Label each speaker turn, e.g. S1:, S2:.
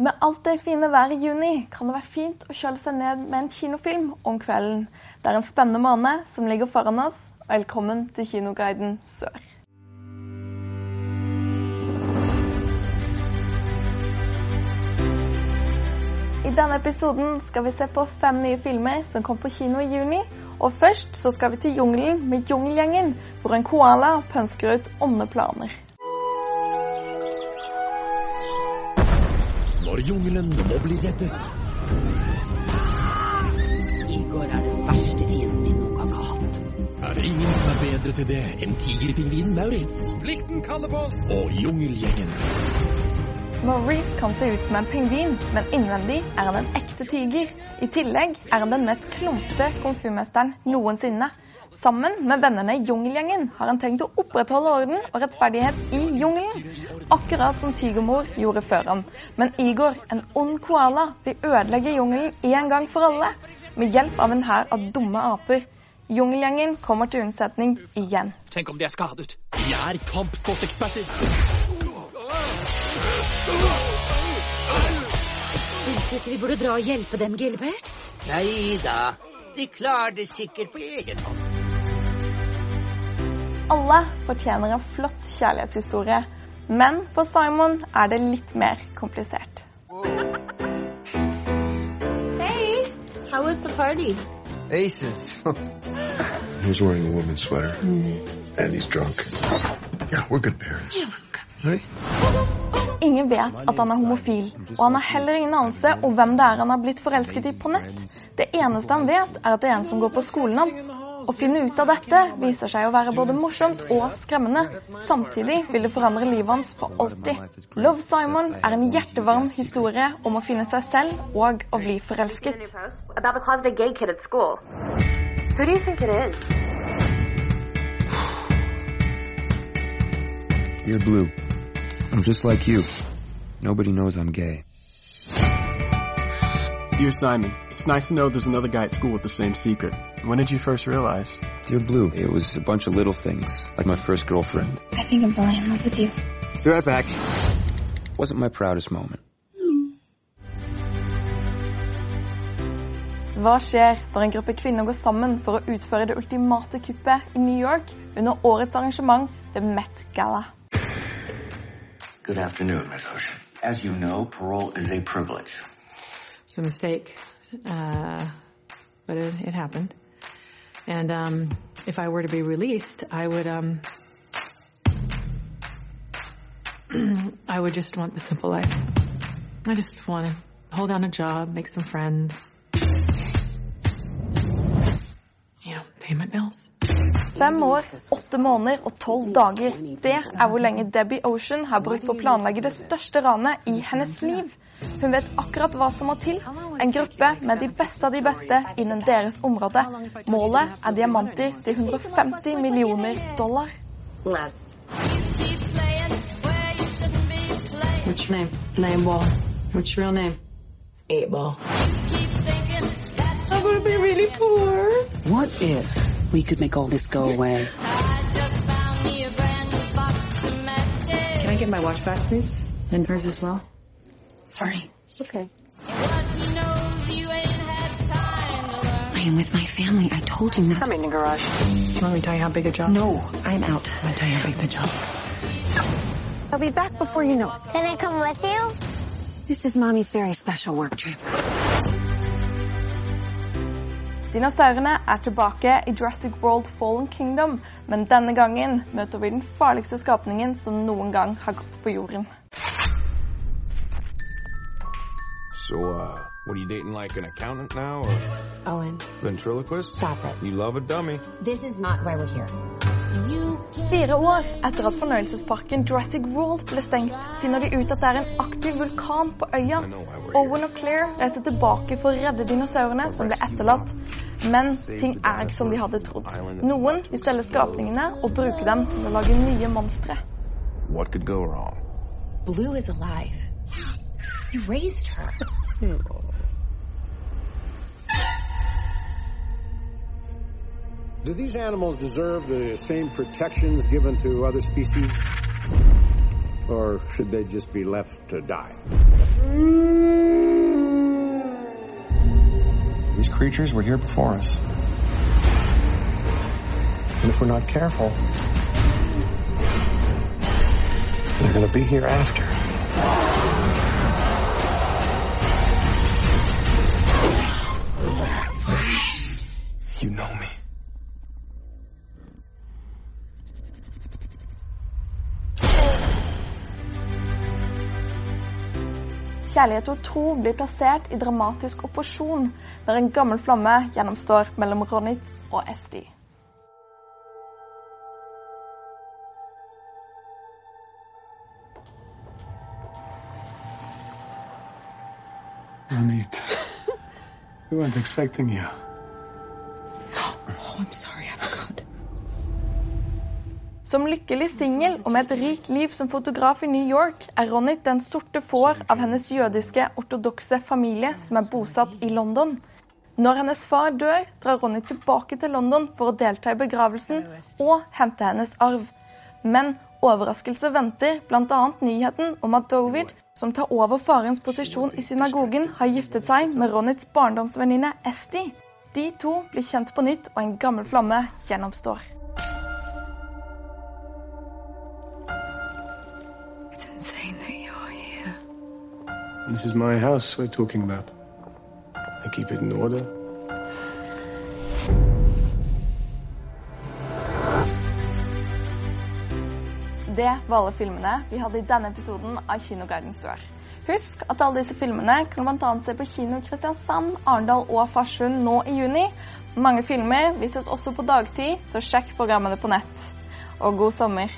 S1: Med alt det fine været i juni kan det være fint å kjøle seg ned med en kinofilm om kvelden. Det er en spennende måned som ligger foran oss. Velkommen til Kinoguiden Sør. I denne episoden skal vi se på fem nye filmer som kom på kino i juni. Og først så skal vi til jungelen med Jungelgjengen, hvor en koala pønsker ut onde planer.
S2: Når jungelen må bli reddet.
S3: Igor er den verste fienden vi noen gang har hatt.
S2: Er det ingen som er bedre til det enn tigerpingvinen Maurits?
S4: Plikten kaller på oss!
S2: Og jungelgjengen.
S1: Maurice kan se ut som en pingvin, men innvendig er han en ekte tiger. I tillegg er han den mest klumpete komfyrmesteren noensinne. Sammen med vennene i Jungelgjengen har han tenkt å opprettholde orden og rettferdighet i jungelen. Akkurat som Tigermor gjorde før ham. Men Igor, en ond koala, vil ødelegge jungelen en gang for alle. Med hjelp av en hær av dumme aper. Jungelgjengen kommer til unnsetning igjen.
S4: Tenk om de er skadet.
S2: De er kampsporteksperter.
S3: Syns du ikke vi burde dra og hjelpe dem, Gilbert?
S5: Nei da, de klarer det sikkert på egen hånd.
S1: Alle fortjener en flott kjærlighetshistorie, men for Simon er det litt mer komplisert.
S6: How was the party?
S7: Aces. he's wearing a woman's sweater. And he's drunk. Yeah, we're good parents.
S1: Ingen vet at han er homofil, og han har heller ingen anelse om hvem det er han har blitt forelsket i på nett. Det eneste han vet, er at det er en som går på skolen hans. Å finne ut av dette viser seg å være både morsomt og skremmende. Samtidig vil det forandre livet hans for alltid. Love Simon er en hjertevarm historie om å finne seg selv og å bli forelsket.
S6: Who do you think it is?
S7: Dear Blue, I'm just like you. Nobody knows I'm gay.
S8: Dear Simon, it's nice to know there's another guy at school with the same secret. When did you first realize?
S7: Dear Blue, it was a bunch of little things, like my first girlfriend.
S1: I think I'm falling in love with you.
S8: Be right back.
S7: Wasn't my proudest moment.
S1: Hva skjer når en gruppe kvinner går sammen for å utføre det ultimate kuppet i New York under årets arrangement, The Met Gala?
S9: Good afternoon, Miss Ocean. As you know, parole is a privilege.
S10: It's a mistake, uh, but it, it happened. And um, if I were to be released, I would um, I would just want the simple life. I just want to hold down a job, make some friends, pay my bills.
S1: Fem år, åtte måneder og tolv dager. Det er hvor lenge Debbie Ocean har brukt på å planlegge det største ranet i hennes liv. Hun vet akkurat hva som må til. En gruppe med de beste av de beste innen deres område. Målet er diamanter til 150 millioner dollar.
S10: Your name? Name Ball. What's your real name? Eight Ball. I'm gonna be really poor.
S3: What if we could make all this go away?
S10: Can I get my watch back, please? And hers as well?
S3: Sorry.
S10: It's okay.
S3: I am with my family. I told you not.
S10: I'm in the garage. Do you want me to tell you how big the job
S3: No,
S10: is?
S3: I'm out.
S10: I'm gonna tell you how big the job is.
S6: I'll be back before you know it.
S11: Can I come with you?
S3: This is mommy's very special work trip.
S1: Dinosaurene er tilbake i Jurassic World Fallen Kingdom, men denne gangen møter vi den farligste skapningen som noen gang har gått på jorden.
S4: So, uh, what are you dating like an accountant now or
S11: Owen,
S4: ventriloquist?
S11: stop it.
S4: You love a dummy.
S11: This is not why we're here.
S1: Fire år etter at fornøyelsesparken Jurassic World ble stengt, finner de ut at det er en aktiv vulkan på øya. Owen og Claire reiser tilbake for å redde dinosaurene som ble etterlatt. Men ting er ikke som de hadde trodd. Noen vil selge skapningene og bruke dem til å lage nye monstre.
S4: What could go wrong?
S11: Blue is alive. You raised her.
S12: Do these animals deserve the same protections given to other species? Or should they just be left to die?
S13: These creatures were here before us. And if we're not careful, they're going to be here after.
S1: Kjærlighet og tro blir plassert i dramatisk opposisjon når en gammel flamme gjennomstår mellom Ronit og Esti.
S13: Ronit. we weren't expecting you.
S11: Oh, I'm sorry. I forgot.
S1: Som lykkelig singel og med et rikt liv som fotograf i New York er Ronit den sorte får av hennes jødiske ortodokse familie som er bosatt i London. Når hennes far dør, drar Ronit tilbake til London for å delta i begravelsen og hente hennes arv. Men overraskelse venter, bl.a. nyheten om at Dovid, som tar over farens posisjon i synagogen, har giftet seg med Ronits barndomsvenninne Esti. De to blir kjent på nytt, og en gammel flamme gjennomstår.
S13: This is my house we're talking about. I keep it in order.
S1: Det var alle filmene vi hadde i denne episoden av Kinoguiden Sør. Husk at alle disse filmene kan du bl.a. se på kino Kristiansand, Arendal og Farsund nå i juni. Mange filmer vises også på dagtid, så sjekk programmene på nett. Og god sommer.